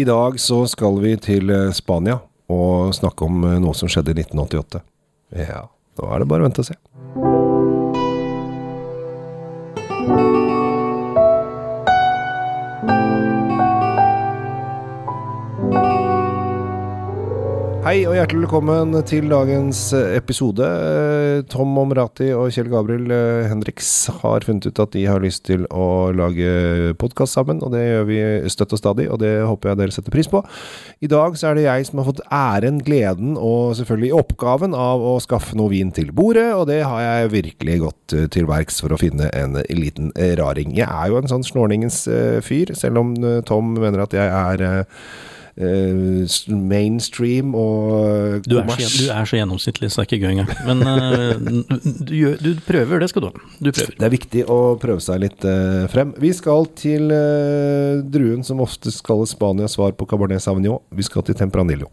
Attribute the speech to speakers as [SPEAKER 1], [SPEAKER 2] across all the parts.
[SPEAKER 1] I dag så skal vi til eh, Spania og snakke om eh, noe som skjedde i 1988. Ja, da er det bare å vente og se. Hei og hjertelig velkommen til dagens eh, episode. Eh, Tom Omrati og Kjell Gabriel eh, Henriks har funnet ut at de har lyst til å lage podkast sammen, og det gjør vi støtt og stadig, og det håper jeg dere setter pris på. I dag så er det jeg som har fått æren, gleden og selvfølgelig oppgaven av å skaffe noe vin til bordet, og det har jeg virkelig gått til verks for å finne en liten raring. Jeg er jo en sånn snorningens fyr, selv om Tom mener at jeg er Uh, mainstream og
[SPEAKER 2] du er, så, du er, så, gjennomsnittlig, så det er ikke gøy engang. Men uh, du, du, prøver, det skal du ha. Du prøver.
[SPEAKER 1] Det er viktig å prøve seg litt uh, frem. Vi skal til druen som ofte kalles Spanias svar på Cabernet Sauvignon. Vi skal til Tempranillo.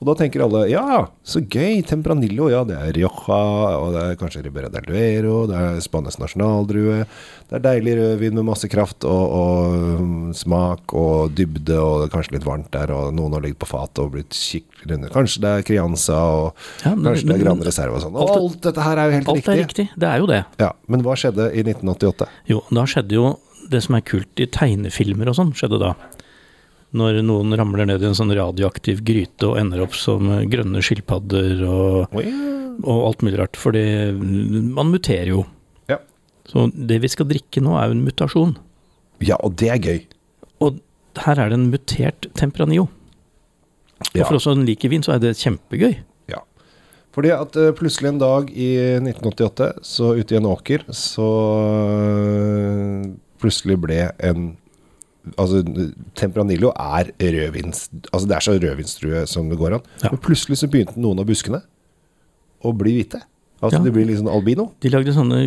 [SPEAKER 1] Og da tenker alle ja, så gøy, Tempranillo. Ja, det er Rioja, og det er kanskje Ribera del Duero, det er Spanias nasjonaldrue. Det er deilig rødvin med masse kraft og, og smak og dybde, og det er kanskje litt varmt der. og noen har ligget på fatet og blitt skikkelig runde. Kanskje det er Crianza, og ja, men, kanskje det er Gran Reserve og sånn. Alt, alt, dette her er jo helt
[SPEAKER 2] alt
[SPEAKER 1] riktig.
[SPEAKER 2] Alt er riktig, det er jo det.
[SPEAKER 1] Ja, Men hva skjedde i 1988?
[SPEAKER 2] Jo, da skjedde jo det som er kult i tegnefilmer og sånn, skjedde da. Når noen ramler ned i en sånn radioaktiv gryte og ender opp som grønne skilpadder og, oh, yeah. og alt mulig rart. Fordi man muterer jo.
[SPEAKER 1] Ja.
[SPEAKER 2] Så det vi skal drikke nå, er jo en mutasjon.
[SPEAKER 1] Ja, og det er gøy.
[SPEAKER 2] Og her er det en mutert Tempranillo. Ja. Og for oss som liker vin, så er det kjempegøy.
[SPEAKER 1] Ja. Fordi at uh, plutselig en dag i 1988, så ute i en åker, så uh, plutselig ble en Altså, Tempranillo er rødvins... Altså, det er så rødvinsdrue som det går an. Ja. Men plutselig så begynte noen av buskene å bli hvite. Altså, ja. de blir sånn albino.
[SPEAKER 2] De lagde sånne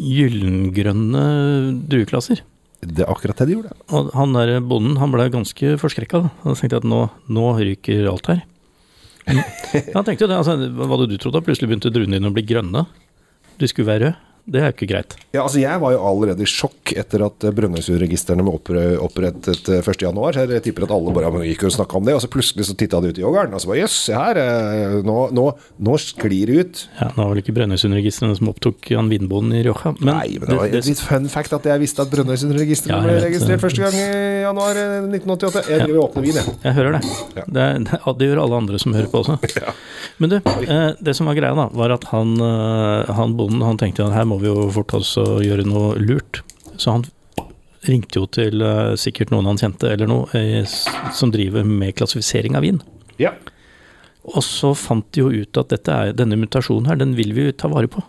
[SPEAKER 2] gyllengrønne drueklasser.
[SPEAKER 1] Det er akkurat det de gjorde.
[SPEAKER 2] Og han der bonden han ble ganske forskrekka. Han tenkte at nå, nå ryker alt her. Han tenkte jo det, altså, Hva hadde du trodd da? Plutselig begynte druene dine å bli grønne. De skulle være røde. Det er jo ikke greit.
[SPEAKER 1] Ja, altså Jeg var jo allerede i sjokk etter at Brønnøysundregistrene ble opprettet 1.1. Jeg tipper at alle bare gikk og snakka om det, og så plutselig så titta de ut i yoghurten, og så bare jøss, se her, eh, nå, nå, nå, sklir det ut.
[SPEAKER 2] Ja, Nå var vel ikke Brønnøysundregistrene som opptok Jan Vindboen i.
[SPEAKER 1] Men Nei, men det var det, litt fun fact at jeg visste at Brønnøysundregistrene ja, ble registrert første gang i januar 1988. Eh, jeg driver ja. åpner vin, jeg.
[SPEAKER 2] Jeg hører det. Ja. Det, det. det, gjør alle andre som hører på også. Ja. Men du, eh, det som var greia, da, var at han, han bonden han tenkte at her må vi jo fort å gjøre noe lurt. Så han ringte jo til uh, sikkert noen han kjente eller noe, eh, som driver med klassifisering av vin.
[SPEAKER 1] Ja.
[SPEAKER 2] Og så fant de jo ut at er, denne mutasjonen her, den vil vi ta vare på.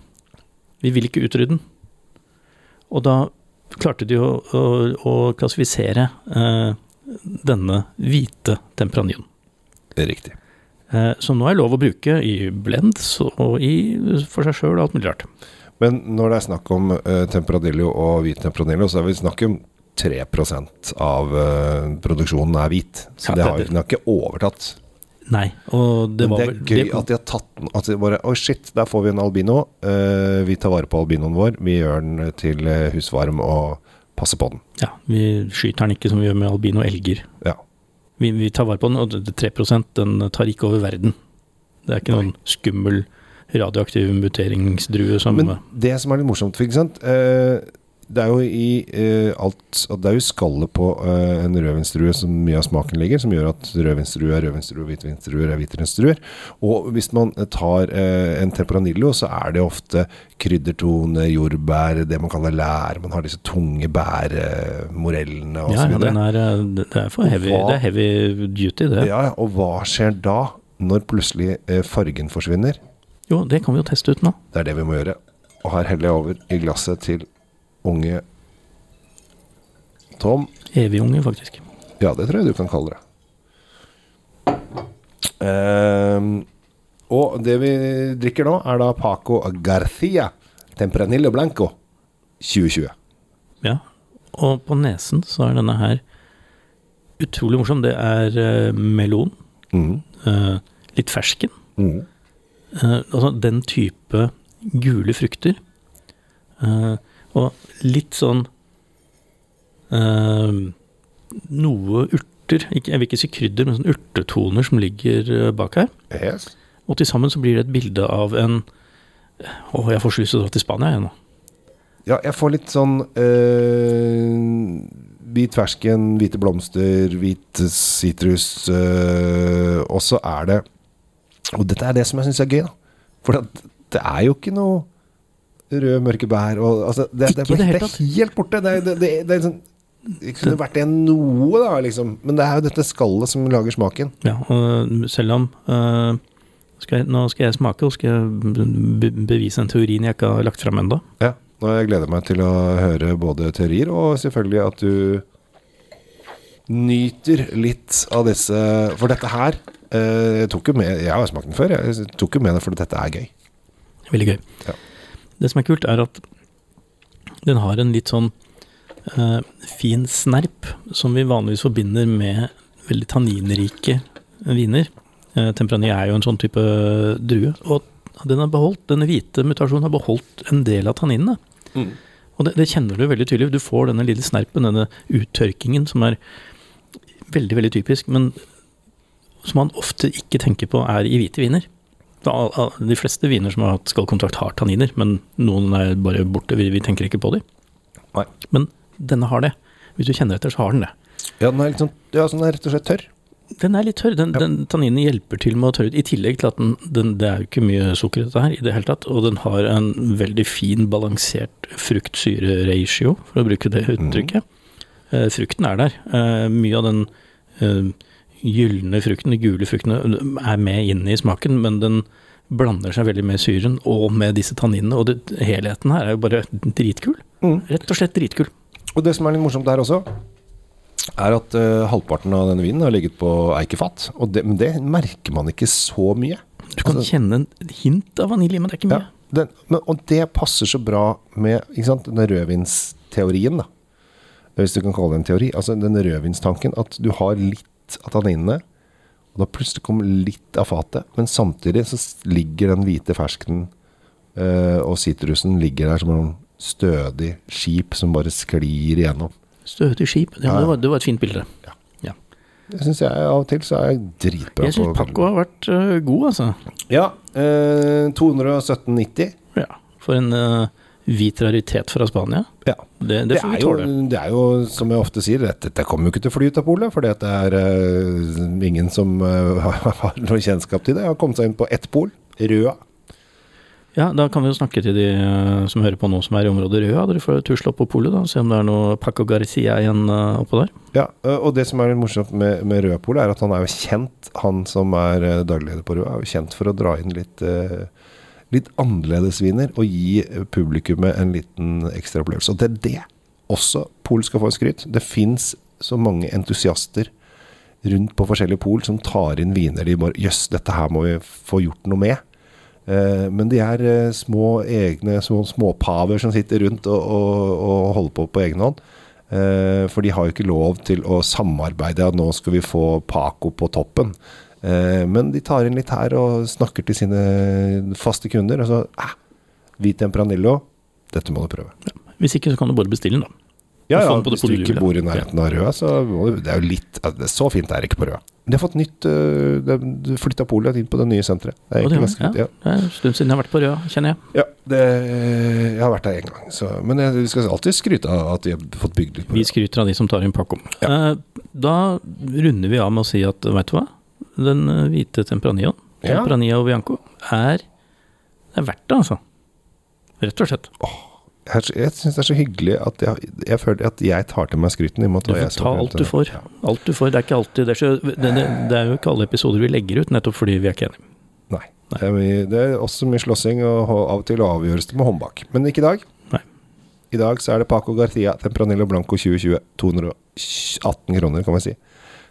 [SPEAKER 2] Vi vil ikke utrydde den. Og da klarte de å, å, å klassifisere uh, denne hvite temperanilloen.
[SPEAKER 1] Riktig.
[SPEAKER 2] Uh, som nå er lov å bruke i blends og i, for seg sjøl og alt mulig rart.
[SPEAKER 1] Men når det er snakk om uh, temperadillo og hvit temperadillo, så er vi snakk om 3% av uh, produksjonen er hvit. Så ja, det, har, den har ikke overtatt.
[SPEAKER 2] Nei, og det var vel
[SPEAKER 1] det er gøy det, at de har tatt den At de bare Å, oh shit, der får vi en albino. Uh, vi tar vare på albinoen vår. Vi gjør den til husvarm og passer på den.
[SPEAKER 2] Ja, vi skyter den ikke som vi gjør med albino elger.
[SPEAKER 1] Ja.
[SPEAKER 2] Vi, vi tar vare på den, og 3 den tar ikke over verden. Det er ikke Nei. noen skummel radioaktiv muteringsdrue som
[SPEAKER 1] Men det som er litt morsomt, ikke sant eh, det er jo i eh, alt Det er jo skallet på eh, en rødvinsdrue som mye av smaken ligger, som gjør at rødvinsdrue er rødvinsdrue, hvitvinsdruer er hvitvinsdruer. Og hvis man tar en temperanillo, så er det ofte kryddertone, jordbær, det man kaller lær. Man har disse tunge bær, morellene osv.
[SPEAKER 2] Ja, ja den er, det er for heavy, hva, det er heavy duty, det.
[SPEAKER 1] Ja, og hva skjer da, når plutselig fargen forsvinner?
[SPEAKER 2] Jo, det kan vi jo teste ut nå.
[SPEAKER 1] Det er det vi må gjøre. Og her heller jeg over i glasset til unge Tom.
[SPEAKER 2] Evig unge, faktisk.
[SPEAKER 1] Ja, det tror jeg du kan kalle det. Um, og det vi drikker nå, er da Paco Garcia Tempranillo Blanco 2020.
[SPEAKER 2] Ja, og på nesen så er denne her utrolig morsom. Det er uh, melon.
[SPEAKER 1] Mm.
[SPEAKER 2] Uh, litt fersken.
[SPEAKER 1] Mm.
[SPEAKER 2] Uh, altså den type gule frukter. Uh, og litt sånn uh, Noe urter, jeg vil ikke si krydder, men sånn urtetoner som ligger eh, bak her.
[SPEAKER 1] Yes.
[SPEAKER 2] Og til sammen så blir det et bilde av en Å, jeg får så lyst til å dra til Spania jeg nå.
[SPEAKER 1] Ja, jeg får litt sånn øh, Hvit fersken, hvite blomster, hvit sitrus, øh, og så er det Og dette er det som jeg syns er gøy, da. For det, det er jo ikke noe røde, mørke bær og altså, det, det,
[SPEAKER 2] det
[SPEAKER 1] det er helt borte. Det, er- det, er sånn Det kunne vært det noe, da, liksom. Men det er jo dette skallet som lager smaken.
[SPEAKER 2] Ja, og selv om uh, skal jeg, Nå skal jeg smake, og skal jeg bevise en teorien jeg ikke har lagt fram ennå.
[SPEAKER 1] Ja. Og jeg gleder meg til å høre både teorier og selvfølgelig at du nyter litt av disse For dette her Jeg tok jo med Jeg har smakt den før. Jeg tok jo med den fordi dette er gøy.
[SPEAKER 2] Veldig gøy.
[SPEAKER 1] Ja.
[SPEAKER 2] Det som er kult, er at den har en litt sånn uh, fin snerp, som vi vanligvis forbinder med veldig tanninrike viner. Uh, Temperani er jo en sånn type drue. Og den har beholdt, denne hvite mutasjonen har beholdt en del av tanninene. Og det, det kjenner du veldig tydelig. Du får denne lille snerpen, denne uttørkingen, som er veldig, veldig typisk, men som man ofte ikke tenker på er i hvite viner. De fleste viner som har hatt skallkontakt, har tanniner, men noen er bare borte. Vi, vi tenker ikke på dem.
[SPEAKER 1] Nei.
[SPEAKER 2] Men denne har det. Hvis du kjenner etter, så har den det.
[SPEAKER 1] Ja, den er sånn Ja, så den er rett og slett tørr.
[SPEAKER 2] Den er litt tørr. Den,
[SPEAKER 1] Ja.
[SPEAKER 2] den Tanninen hjelper til med å tørre ut. I tillegg til at den, den Det er jo ikke mye sukker i dette her i det hele tatt. Og den har en veldig fin, balansert frukt-syre-ratio, for å bruke det uttrykket. Eh, frukten er der. Eh, mye av den eh, gylne frukten, de gule fruktene, er med inn i smaken, men den blander seg veldig med syren og med disse tanninene. Og det, helheten her er jo bare dritkul.
[SPEAKER 1] Mm.
[SPEAKER 2] Rett og slett dritkul.
[SPEAKER 1] Og det som er litt morsomt der også, er at uh, halvparten av denne vinen har ligget på eikefat. Og det, det merker man ikke så mye.
[SPEAKER 2] Du kan
[SPEAKER 1] Altså-
[SPEAKER 2] kjenne en hint av vanilje, men det er ikke mye.
[SPEAKER 1] Ja, den, men, og det passer så bra med denne rødvinsteorien, da. Hvis du kan kalle det en teori. Altså den rødvinstanken at du har litt av tanninene, og da plutselig kom litt av fatet, men samtidig så ligger den hvite fersken eh, og sitrusen ligger der som en stødig skip som bare sklir igjennom.
[SPEAKER 2] Stødig skip. Ja,
[SPEAKER 1] Ja, ja.
[SPEAKER 2] Det, var, det var et fint bilde.
[SPEAKER 1] Det syns jeg av og til så er jeg dritbra
[SPEAKER 2] Jeg syns Paco har vært øh, god, altså.
[SPEAKER 1] Ja. Eh, 217,90.
[SPEAKER 2] Ja, For en øh, hvit raritet fra Spania.
[SPEAKER 1] Ja.
[SPEAKER 2] Det, det
[SPEAKER 1] Det, er jo, det er jo, som jeg ofte sier, dette, dette kommer jo ikke til å fly ut av polet. For det er uh, ingen som uh, har, noe kjennskap til det. Jeg har kommet seg inn på ett pol, Røa.
[SPEAKER 2] Ja, Da kan vi jo snakke til de uh, som hører på nå som er i området Røa. Dere får tusle opp på polet og se om det er noe Paco Garcia igjen oppå der.
[SPEAKER 1] Ja, og det som er litt morsomt med, med Røa-polet, er at han er jo kjent, han som er daglig leder på Røa, er jo kjent for å dra inn litt Litt annerledes viner og gi publikummet en liten ekstra opplevelse. Og det er det også Pol skal få skryt. Det fins så mange entusiaster rundt på forskjellige pol som tar inn viner de bare Jøss, dette her må vi få gjort noe med. Eh, men de er eh, små egne små småpaver som sitter rundt og, og, og holder på på egen hånd. Eh, for de har jo ikke lov til å samarbeide, at nå skal vi få Paco på toppen. Eh, men de tar inn litt her og snakker til sine faste kunder. Og så ah, Hvit Tempranillo, dette må du prøve.
[SPEAKER 2] Hvis ikke, så kan du bare bestille den, da.
[SPEAKER 1] Ja, ja, Hvis du ikke bor i nærheten av Røa, så det er jo litt det er Så fint er det ikke på Røa. De har fått nytt De flytta polet inn på det nye senteret. Det er egentlig ganske fint. Ja.
[SPEAKER 2] Det er en stund siden jeg har vært på Røa, kjenner jeg.
[SPEAKER 1] Ja, det, jeg har vært der én gang. Så, men jeg, vi skal alltid skryte av at de har fått bygd litt på
[SPEAKER 2] Røa.
[SPEAKER 1] Vi
[SPEAKER 2] skryter av de som tar inn pakkom. Ja. da runder vi av med å si at veit du hva? Den eh, hvite Tempranilloen,
[SPEAKER 1] Ja.
[SPEAKER 2] og Bianco, er er verdt det, altså. Rett og slett.
[SPEAKER 1] Jeg, jeg syns det er så hyggelig at jeg, jeg føler at jeg tar til meg skryten.
[SPEAKER 2] Du får ta alt du får.
[SPEAKER 1] Ja.
[SPEAKER 2] Alt du får. Det er ikke alltid Det er, så, det, det, det er jo ikke alle episoder vi legger ut, nettopp fordi vi er ikke enige.
[SPEAKER 1] Nei. Det er, mye, det er også mye slåssing, og av og til avgjøres det med håndbak. Men ikke i dag.
[SPEAKER 2] Nei.
[SPEAKER 1] I dag så er det Paco Garcia Tempranillo Blanco 2020. 218 kroner, kan vi si.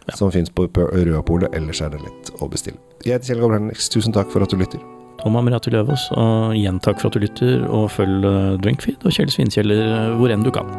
[SPEAKER 2] Ja.
[SPEAKER 1] Som fins på Rødpolet. Ellers er det lett å bestille. Jeg heter Kjell Gabriel Tusen takk for at du lytter.
[SPEAKER 2] Tom Amrati Løvaas, og igjen takk for at du lytter, og følg eh, Drinkfeed og Kjell Svinkjeller eh, hvor enn du kan.